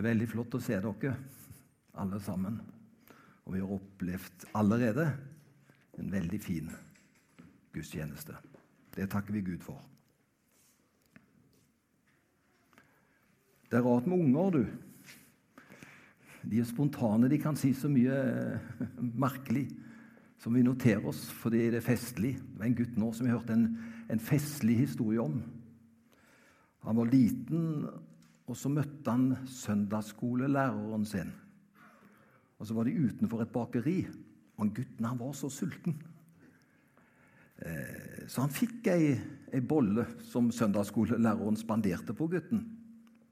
Det er veldig flott å se dere, alle sammen. Og vi har opplevd allerede en veldig fin gudstjeneste. Det takker vi Gud for. Det er rart med unger, du. De er spontane. De kan si så mye eh, merkelig som vi noterer oss fordi det er festlig. Det var en gutt nå som vi hørte en, en festlig historie om. Han var liten, og så møtte han søndagsskolelæreren sin. Og Så var de utenfor et bakeri, og gutten han var så sulten. Eh, så han fikk ei, ei bolle som søndagsskolelæreren spanderte på gutten.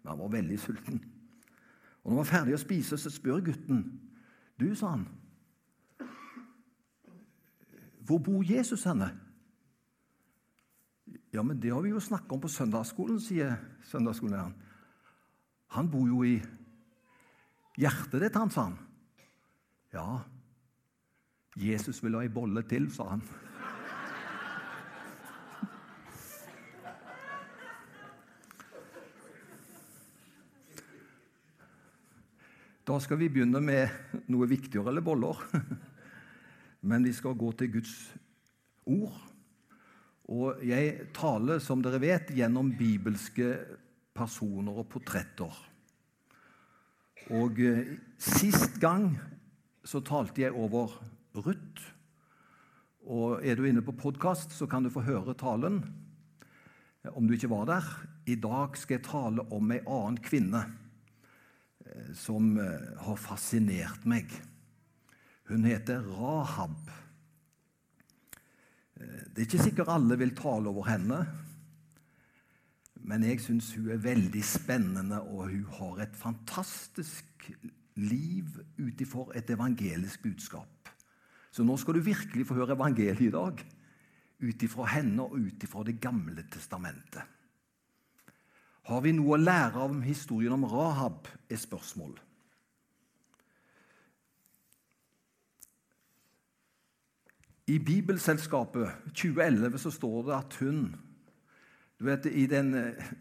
Men han var veldig sulten. Og når han var ferdig å spise, så spør gutten. Du, sa han, hvor bor Jesus henne? Ja, men det har vi jo snakka om på søndagsskolen, sier søndagsskolelæreren. Han bor jo i hjertet ditt, han, sa han. Ja, Jesus vil ha ei bolle til, sa han. Da skal vi begynne med noe viktigere eller boller. Men vi skal gå til Guds ord. Og jeg taler, som dere vet, gjennom bibelske personer og portretter. Og eh, sist gang så talte jeg over Ruth. Og er du inne på podkast, så kan du få høre talen om du ikke var der. I dag skal jeg tale om ei annen kvinne eh, som eh, har fascinert meg. Hun heter Rahab. Det er ikke sikkert alle vil tale over henne, men jeg syns hun er veldig spennende, og hun har et fantastisk liv ut ifra et evangelisk budskap. Så nå skal du virkelig få høre evangeliet i dag, ut ifra henne og ut ifra Det gamle testamentet. Har vi noe å lære av historien om Rahab, er spørsmål. I Bibelselskapet 2011 så står det at hun du vet, den,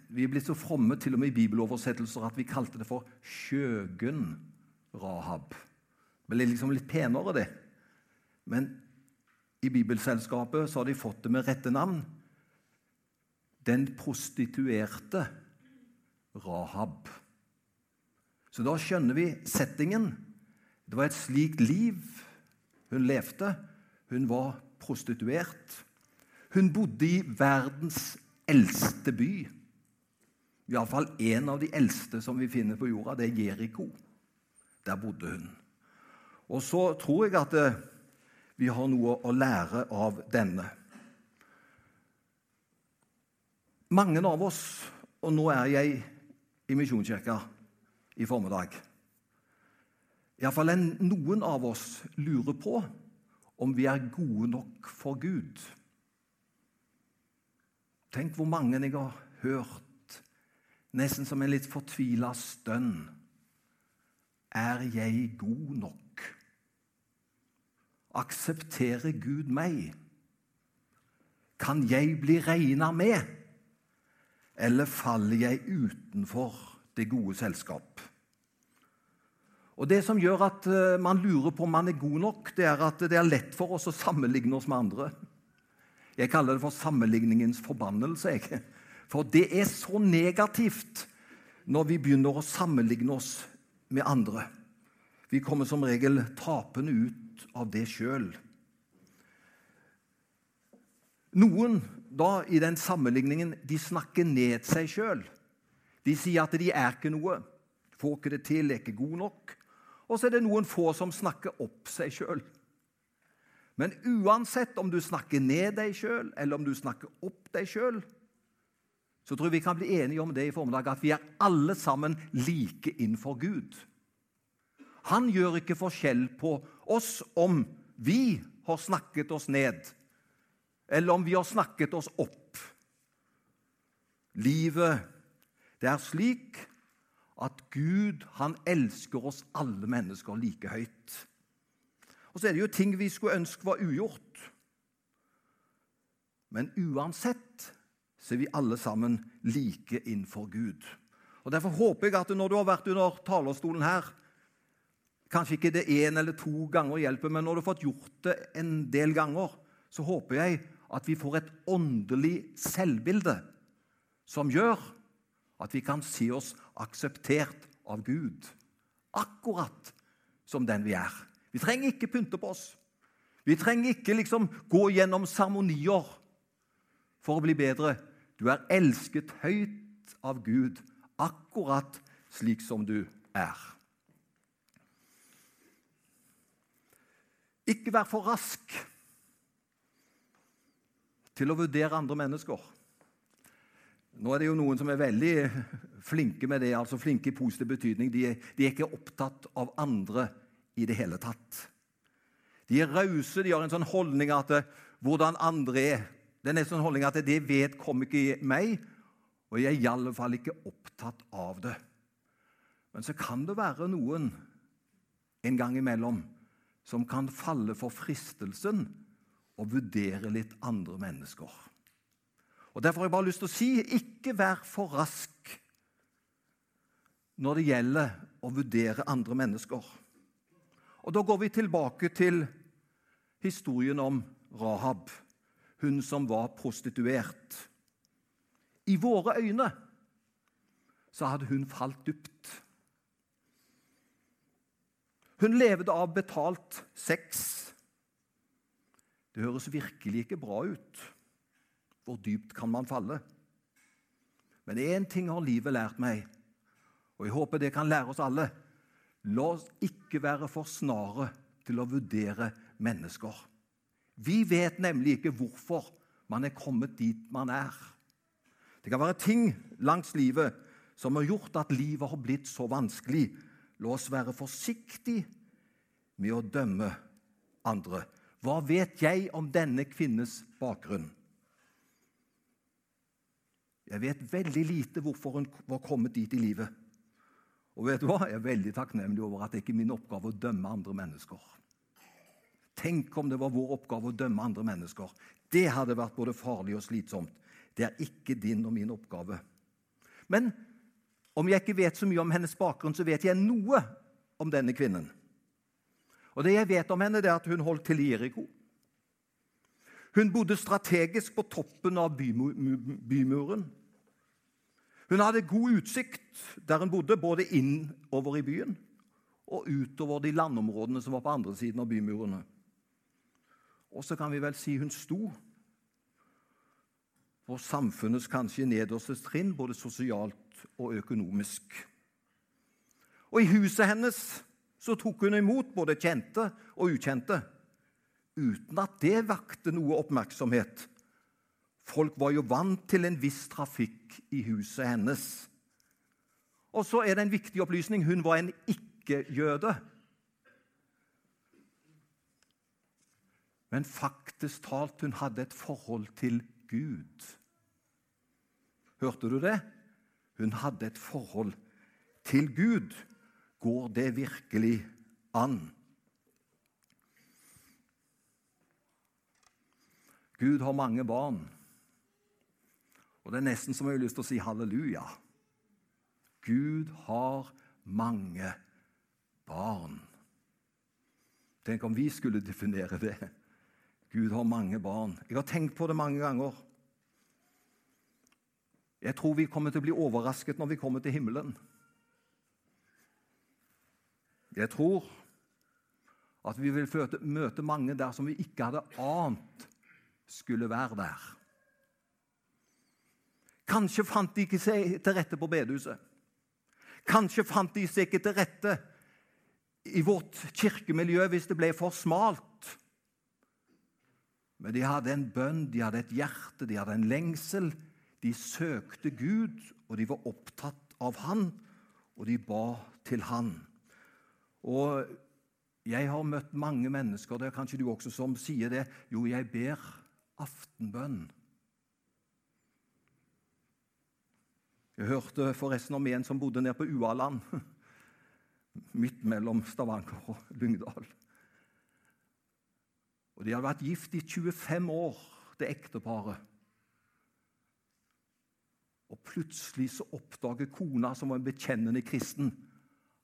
Vi er blitt så fromme til og med i bibeloversettelser at vi kalte det for Skjøgen Rahab. Det ble liksom litt penere, det. Men i Bibelselskapet så har de fått det med rette navn. Den prostituerte Rahab. Så da skjønner vi settingen. Det var et slikt liv hun levde. Hun var prostituert. Hun bodde i verdens eldste by. Iallfall en av de eldste som vi finner på jorda. Det er Jeriko. Der bodde hun. Og så tror jeg at eh, vi har noe å lære av denne. Mange av oss, og nå er jeg i Misjonskirka i formiddag Iallfall noen av oss lurer på om vi er gode nok for Gud. Tenk hvor mange jeg har hørt, nesten som en litt fortvila stønn. Er jeg god nok? Aksepterer Gud meg? Kan jeg bli regna med? Eller faller jeg utenfor det gode selskap? Og Det som gjør at eh, man lurer på om man er god nok, det er at det er lett for oss å sammenligne oss med andre. Jeg kaller det for sammenligningens forbannelse. Jeg. For det er så negativt når vi begynner å sammenligne oss med andre. Vi kommer som regel tapende ut av det sjøl. Noen da i den sammenligningen de snakker ned seg sjøl. De sier at de er ikke noe, får ikke det til, er ikke god nok. Og så er det noen få som snakker opp seg sjøl. Men uansett om du snakker ned deg sjøl, eller om du snakker opp deg sjøl, så tror jeg vi kan bli enige om det i formiddag, at vi er alle sammen like innenfor Gud. Han gjør ikke forskjell på oss om vi har snakket oss ned, eller om vi har snakket oss opp. Livet, det er slik at Gud han elsker oss alle mennesker like høyt. Og så er det jo ting vi skulle ønske var ugjort. Men uansett så er vi alle sammen like innenfor Gud. Og Derfor håper jeg at når du har vært under talerstolen her Kanskje ikke det én eller to ganger hjelper, men når du har fått gjort det en del ganger, så håper jeg at vi får et åndelig selvbilde som gjør at vi kan se oss akseptert av Gud. Akkurat som den vi er. Vi trenger ikke pynte på oss. Vi trenger ikke liksom gå gjennom seremonier for å bli bedre. Du er elsket høyt av Gud, akkurat slik som du er. Ikke vær for rask til å vurdere andre mennesker. Nå er det jo noen som er veldig flinke med det, altså flinke i positiv betydning. De de er ikke opptatt av andre i det hele tatt. De er rause, de har en sånn holdning at eh, hvordan andre er, det er en sånn holdning at det vedkommer ikke meg, og jeg er i alle fall ikke opptatt av det. Men så kan det være noen en gang imellom som kan falle for fristelsen å vurdere litt andre mennesker. Og Derfor har jeg bare lyst til å si ikke vær for rask når det gjelder å vurdere andre mennesker. Og Da går vi tilbake til historien om Rahab hun som var prostituert. I våre øyne så hadde hun falt dypt. Hun levde av betalt sex. Det høres virkelig ikke bra ut. Hvor dypt kan man falle? Men én ting har livet lært meg, og jeg håper det kan lære oss alle. La oss ikke være for snare til å vurdere mennesker. Vi vet nemlig ikke hvorfor man er kommet dit man er. Det kan være ting langs livet som har gjort at livet har blitt så vanskelig. La oss være forsiktige med å dømme andre. Hva vet jeg om denne kvinnes bakgrunn? Jeg vet veldig lite hvorfor hun var kommet dit i livet. Og vet du hva? Jeg er veldig takknemlig over at det ikke er min oppgave å dømme andre mennesker. Tenk om det var vår oppgave å dømme andre mennesker. Det hadde vært både farlig og slitsomt. Det er ikke din og min oppgave. Men om jeg ikke vet så mye om hennes bakgrunn, så vet jeg noe om denne kvinnen. Og Det jeg vet om henne, det er at hun holdt til i Jeriko. Hun bodde strategisk på toppen av bymuren. Hun hadde god utsikt der hun bodde, både innover i byen og utover de landområdene som var på andre siden av bymurene. Og så kan vi vel si hun sto på samfunnets kanskje nederste trinn, både sosialt og økonomisk. Og I huset hennes så tok hun imot både kjente og ukjente, uten at det vakte noe oppmerksomhet. Folk var jo vant til en viss trafikk i huset hennes. Og så er det en viktig opplysning hun var en ikke-jøde. Men faktisk talt, hun hadde et forhold til Gud. Hørte du det? Hun hadde et forhold til Gud. Går det virkelig an? Gud har mange barn. Og det er nesten som jeg har lyst til å si halleluja. Gud har mange barn. Tenk om vi skulle definere det. Gud har mange barn. Jeg har tenkt på det mange ganger. Jeg tror vi kommer til å bli overrasket når vi kommer til himmelen. Jeg tror at vi vil møte mange der som vi ikke hadde ant skulle være der. Kanskje fant de ikke seg til rette på bedehuset. Kanskje fant de seg ikke til rette i vårt kirkemiljø hvis det ble for smalt. Men de hadde en bønn, de hadde et hjerte, de hadde en lengsel. De søkte Gud, og de var opptatt av Han, og de ba til Han. Og jeg har møtt mange mennesker, det er kanskje du også, som sier det. Jo, jeg ber aftenbønn. Jeg hørte forresten om en som bodde nede på Ualand, midt mellom Stavanger og Lyngdal. Og De hadde vært gift i 25 år, det ekteparet. Og plutselig så oppdager kona, som var en bekjennende kristen,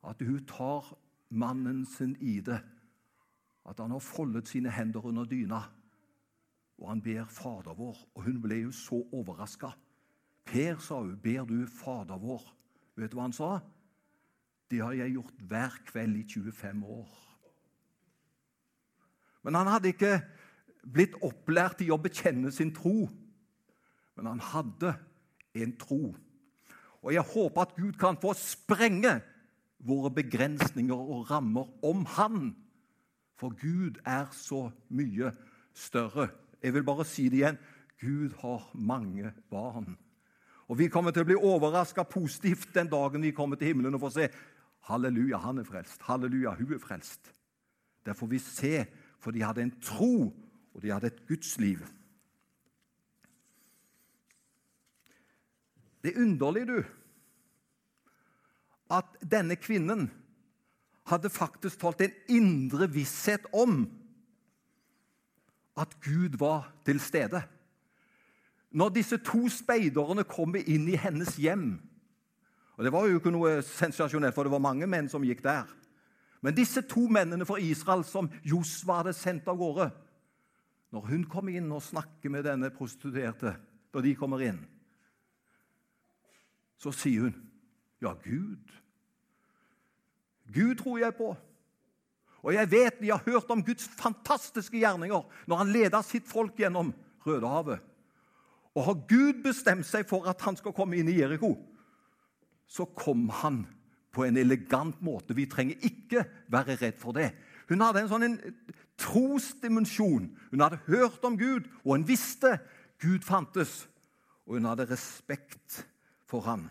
at hun tar mannen sin i det. At han har foldet sine hender under dyna, og han ber Fader vår. Og hun ble jo så overraska. Per, sa hun, ber du Fader vår? Vet du hva han sa? Det har jeg gjort hver kveld i 25 år. Men han hadde ikke blitt opplært i å bekjenne sin tro. Men han hadde en tro. Og jeg håper at Gud kan få sprenge våre begrensninger og rammer om Han. For Gud er så mye større. Jeg vil bare si det igjen. Gud har mange barn. Og Vi kommer til å bli overraska positivt den dagen vi kommer til himmelen og får se Halleluja, han er frelst. Halleluja, hun er frelst. Der får vi se, for de hadde en tro, og de hadde et gudsliv. Det er underlig, du, at denne kvinnen hadde faktisk talt en indre visshet om at Gud var til stede. Når disse to speiderne kommer inn i hennes hjem og Det var jo ikke noe sensasjonelt, for det var mange menn som gikk der. Men disse to mennene fra Israel som Josva hadde sendt av gårde Når hun kommer inn og snakker med denne prostituerte, da de kommer inn, så sier hun, 'Ja, Gud. Gud tror jeg på.' Og jeg vet vi har hørt om Guds fantastiske gjerninger når han leder sitt folk gjennom Rødehavet. Og har Gud bestemt seg for at han skal komme inn i Jeriko, så kom han på en elegant måte. Vi trenger ikke være redd for det. Hun hadde en sånn en trosdimensjon. Hun hadde hørt om Gud, og hun visste Gud fantes. Og hun hadde respekt for ham.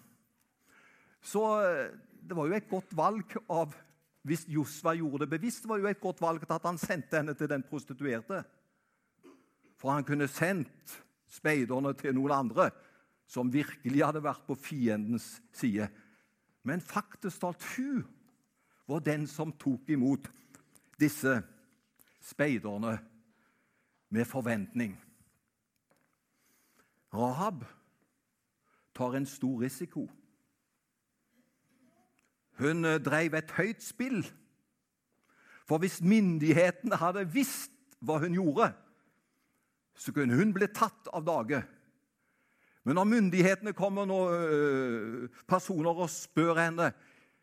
Så eh, det var jo et godt valg av Hvis Josva gjorde det bevisst, var det jo et godt valg at han sendte henne til den prostituerte. For han kunne sendt speiderne til noen andre som virkelig hadde vært på fiendens side. Men faktisk talt hun var den som tok imot disse speiderne med forventning. Rahab tar en stor risiko. Hun eh, drev et høyt spill. For hvis myndighetene hadde visst hva hun gjorde, så kunne hun bli tatt av dage. Men når myndighetene kommer noen eh, personer og spør henne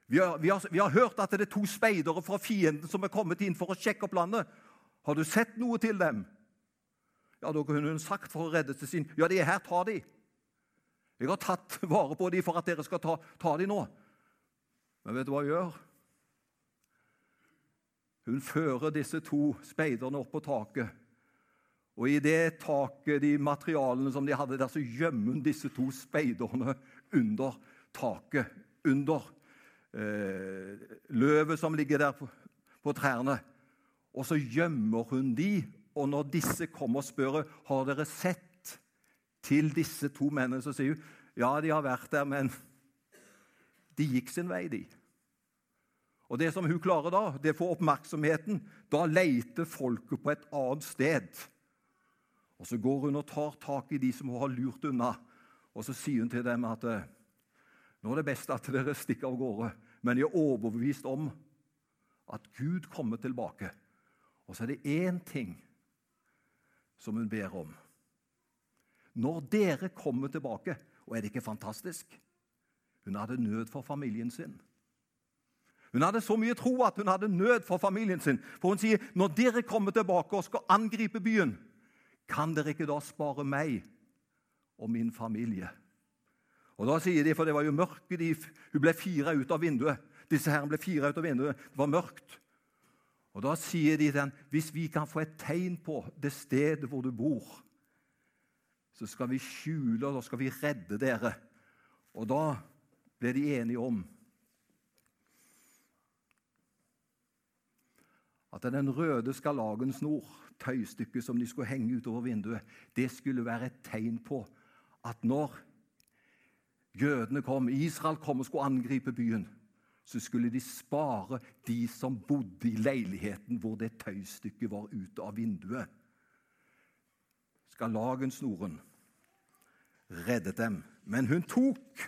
vi har, vi, har, vi har, hørt at det er to speidere fra fienden som er kommet inn for å sjekke opp landet. Har du sett noe til dem? Ja, Da kunne hun sagt for å redde til sin Ja, de er her, ta de. Jeg har tatt vare på de for at dere skal ta, ta de nå. Men vet du hva hun gjør? Hun fører disse to speiderne opp på taket. Og i det taket, de materialene som de hadde der, så gjemmer hun disse to speiderne under taket. Under eh, løvet som ligger der på, på trærne. Og så gjemmer hun de, og når disse kommer og spør har dere sett til disse to mennene, så sier hun ja, de har vært der, men de gikk sin vei, de. Og Det som hun klarer da, det får oppmerksomheten. Da leter folket på et annet sted. Og Så går hun og tar tak i de som hun har lurt unna, og så sier hun til dem at eh, nå er det best at dere stikker av gårde, men jeg er overbevist om at Gud kommer tilbake. Og så er det én ting som hun ber om. Når dere kommer tilbake Og er det ikke fantastisk? Hun hadde nød for familien sin. Hun hadde så mye tro at hun hadde nød for familien sin. For hun sier, 'Når dere kommer tilbake og skal angripe byen, kan dere ikke da spare meg og min familie?' Og da sier de, For det var jo mørke, de, hun ble fira ut av vinduet. Disse her ble fira ut av vinduet. Det var mørkt. Og Da sier de til den, hvis vi kan få et tegn på det stedet hvor du bor, så skal vi skjule og da skal vi redde dere. Og da ble de enige om at den røde skarlagensnor, tøystykket som de skulle henge utover vinduet, det skulle være et tegn på at når jødene kom, Israel kom og skulle angripe byen, så skulle de spare de som bodde i leiligheten hvor det tøystykket var ute av vinduet. Skarlagensnoren reddet dem Men hun tok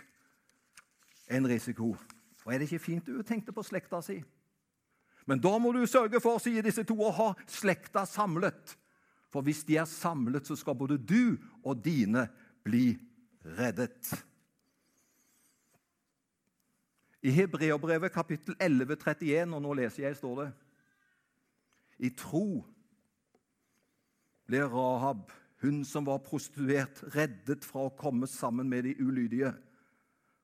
en risiko. Og Er det ikke fint du tenkte på slekta si? Men da må du sørge for, sier disse to, å ha slekta samlet. For hvis de er samlet, så skal både du og dine bli reddet. I Hebreabrevet kapittel 11, 31, og nå leser jeg, står det I tro ble Rahab, hun som var prostituert, reddet fra å komme sammen med de ulydige.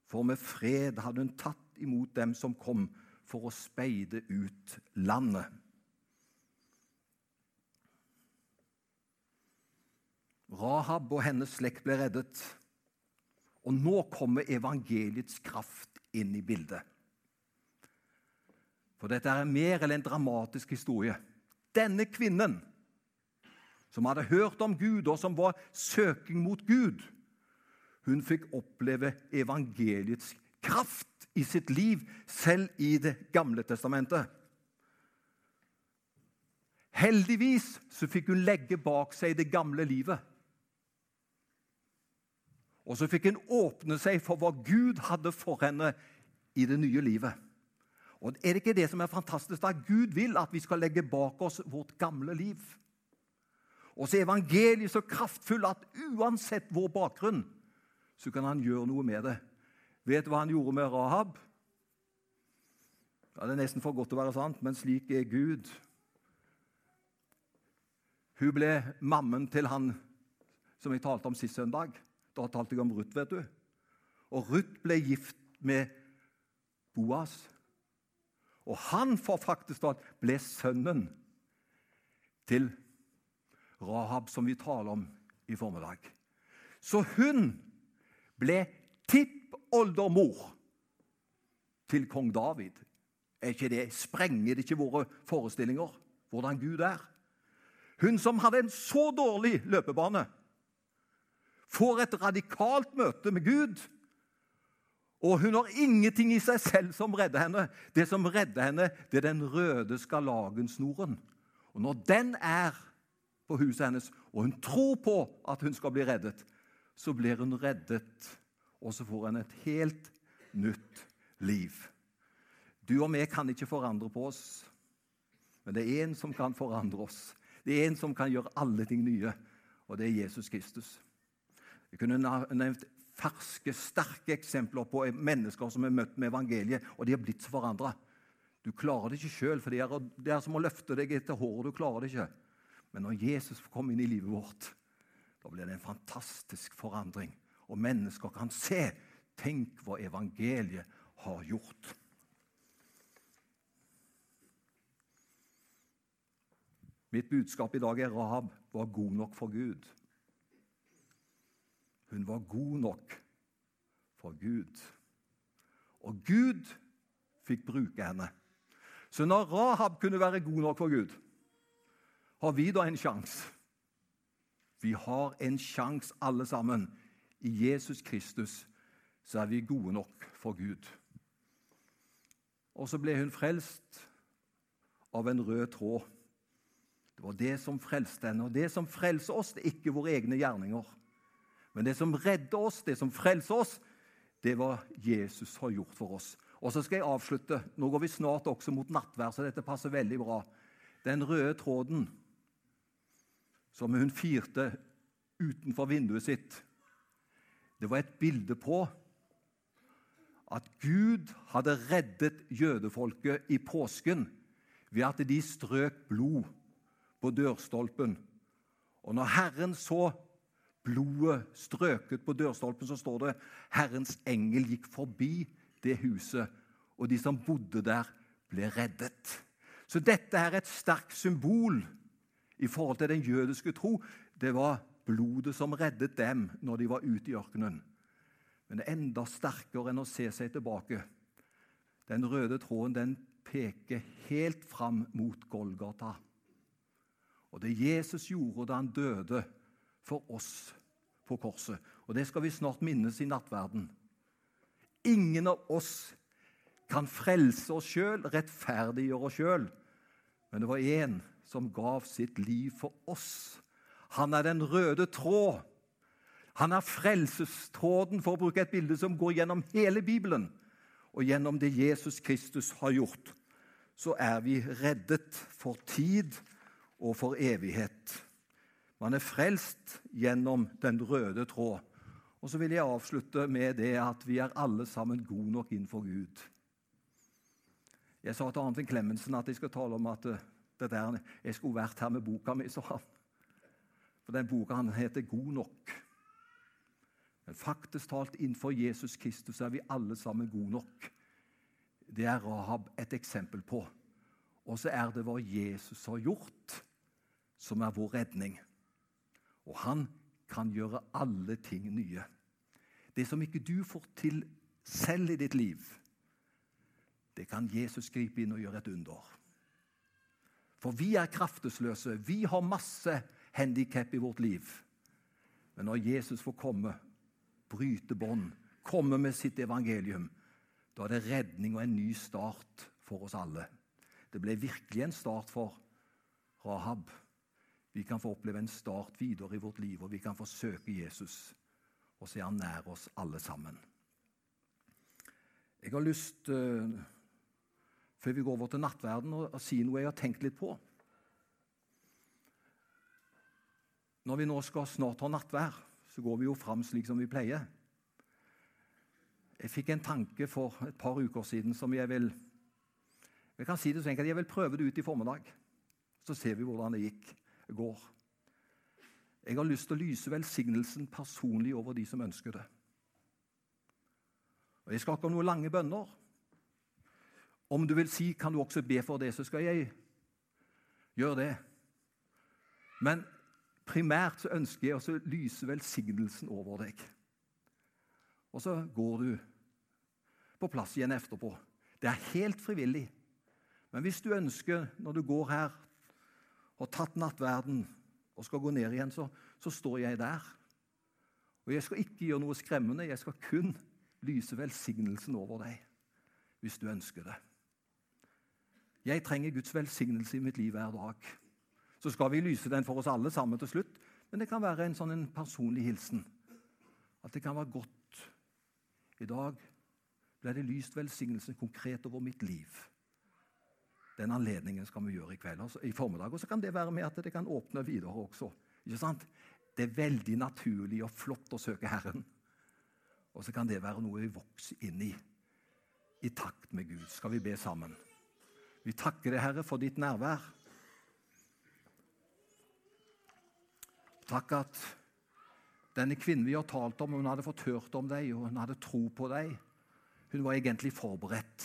For med fred hadde hun tatt imot dem som kom for å speide ut landet. Rahab og hennes slekt ble reddet. Og nå kommer evangeliets kraft inn i bildet. For dette er mer enn en dramatisk historie. Denne kvinnen, som hadde hørt om Gud, og som var søking mot Gud, hun fikk oppleve evangeliets kraft i sitt liv, selv i Det gamle testamentet. Heldigvis så fikk hun legge bak seg det gamle livet. Og så fikk hun åpne seg for hva Gud hadde for henne i det nye livet. Og Er det ikke det som er fantastisk? da? Gud vil at vi skal legge bak oss vårt gamle liv. Og så er evangeliet så kraftfull at uansett vår bakgrunn, så kan han gjøre noe med det. Vet du hva han gjorde med Rahab? Ja, det er nesten for godt til å være sant, men slik er Gud. Hun ble mammen til han som jeg talte om sist søndag. Da talte jeg om Ruth, vet du. Og Ruth ble gift med Boas. Og han får faktisk da ble sønnen til Rahab, som vi taler om i formiddag. Så hun ble tippoldemor til kong David. Er ikke det, Sprenger det ikke våre forestillinger hvordan Gud er? Hun som hadde en så dårlig løpebane, får et radikalt møte med Gud. Og hun har ingenting i seg selv som redder henne. Det som redder henne, det er den røde skarlagensnoren. Og når den er på huset hennes, og hun tror på at hun skal bli reddet, så blir hun reddet, og så får en et helt nytt liv. Du og vi kan ikke forandre på oss, men det er en som kan forandre oss. Det er en som kan gjøre alle ting nye, og det er Jesus Kristus. Jeg kunne nevnt ferske, sterke eksempler på mennesker som er møtt med evangeliet, og de har blitt forandra. Du klarer det ikke sjøl, for det er, det er, som å løfte deg etter håret. Du klarer det ikke. Men når Jesus kom inn i livet vårt, da blir det en fantastisk forandring. Og mennesker kan se. Tenk hva evangeliet har gjort. Mitt budskap i dag er Rahab var god nok for Gud. Hun var god nok for Gud. Og Gud fikk bruke henne. Så når Rahab kunne være god nok for Gud, har vi da en sjanse? Vi har en sjanse, alle sammen. I Jesus Kristus så er vi gode nok for Gud. Og så ble hun frelst av en rød tråd. Det var det som frelste henne. Og det som frelser oss, det er ikke våre egne gjerninger. Men det som redder oss, det som frelser oss, det var Jesus har gjort for oss. Og så skal jeg avslutte. Nå går vi snart også mot nattvær, så dette passer veldig bra. Den røde tråden som hun firte utenfor vinduet sitt, det var et bilde på at Gud hadde reddet jødefolket i påsken ved at de strøk blod på dørstolpen. Og når Herren så blodet strøket på dørstolpen, så står det Herrens engel gikk forbi det huset, og de som bodde der, ble reddet. Så dette er et sterkt symbol i forhold til den jødiske tro. Det var blodet som reddet dem når de var ute i ørkenen. Men det er enda sterkere enn å se seg tilbake. Den røde tråden den peker helt fram mot Golgata. Og det Jesus gjorde da han døde for oss på korset. Og Det skal vi snart minnes i nattverden. Ingen av oss kan frelse oss sjøl, rettferdiggjøre oss sjøl. Men det var én som gav sitt liv for oss. Han er den røde tråd. Han er frelsestråden, for å bruke et bilde som går gjennom hele Bibelen. Og gjennom det Jesus Kristus har gjort, så er vi reddet for tid og for evighet. Man er frelst gjennom den røde tråd. Og så vil jeg avslutte med det at vi er alle sammen gode nok innenfor Gud. Jeg sa til Arnfinn Klemmensen at jeg skal tale om at eh, der, jeg skulle vært her med boka mi, sa han. For den boka han heter 'God nok'. Men faktisk talt innenfor Jesus Kristus er vi alle sammen gode nok. Det er Rahab et eksempel på. Og så er det hva Jesus har gjort, som er vår redning. Og han kan gjøre alle ting nye. Det som ikke du får til selv i ditt liv, det kan Jesus gripe inn og gjøre et under. For vi er kraftesløse. Vi har masse handikap i vårt liv. Men når Jesus får komme, bryte bånd, komme med sitt evangelium, da er det redning og en ny start for oss alle. Det ble virkelig en start for Rahab. Vi kan få oppleve en start videre i vårt liv, og vi kan få søke Jesus og se han nær oss alle sammen. Jeg har lyst, uh, før vi går over til nattverden, å si noe jeg har tenkt litt på. Når vi nå skal snart ha nattvær, så går vi jo fram slik som vi pleier. Jeg fikk en tanke for et par uker siden som jeg vil Jeg kan si det så enkelt, jeg vil prøve det ut i formiddag. Så ser vi hvordan det gikk, går. Jeg har lyst til å lyse velsignelsen personlig over de som ønsker det. Og Jeg skal ikke ha noen lange bønner. Om du vil si 'kan du også be for det', så skal jeg gjøre det. Men primært så ønsker jeg å lyse velsignelsen over deg. Og så går du på plass igjen etterpå. Det er helt frivillig. Men hvis du ønsker, når du går her og tatt nattverden og skal gå ned igjen, så, så står jeg der. Og jeg skal ikke gjøre noe skremmende, jeg skal kun lyse velsignelsen over deg, hvis du ønsker det. Jeg trenger Guds velsignelse i mitt liv hver dag. Så skal vi lyse den for oss alle sammen til slutt, men det kan være en sånn en personlig hilsen. At det kan være godt i dag ble det lyst velsignelse konkret over mitt liv. Den anledningen skal vi gjøre i kveld, altså, i formiddag. Og så kan det være med at det kan åpne videre også. Ikke sant? Det er veldig naturlig og flott å søke Herren. Og så kan det være noe vi vokser inn i, i takt med Gud. Skal vi be sammen? Vi takker deg, Herre, for ditt nærvær. Takk at denne kvinnen vi har talt om, hun hadde fått hørt om deg, og hun hadde tro på deg. Hun var egentlig forberedt.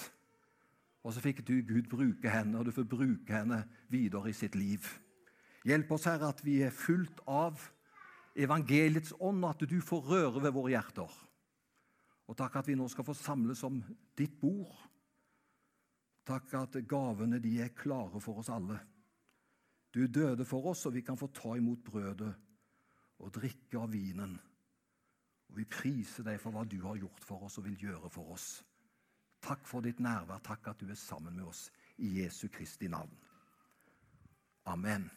Og så fikk du, Gud, bruke henne, og du får bruke henne videre i sitt liv. Hjelp oss, Herre, at vi er fullt av evangeliets ånd, og at du får røre ved våre hjerter. Og takk at vi nå skal få samles om ditt bord. Takk at gavene de er klare for oss alle. Du døde for oss, og vi kan få ta imot brødet og drikke av vinen. Og Vi priser deg for hva du har gjort for oss og vil gjøre for oss. Takk for ditt nærvær. Takk at du er sammen med oss i Jesu Kristi navn. Amen.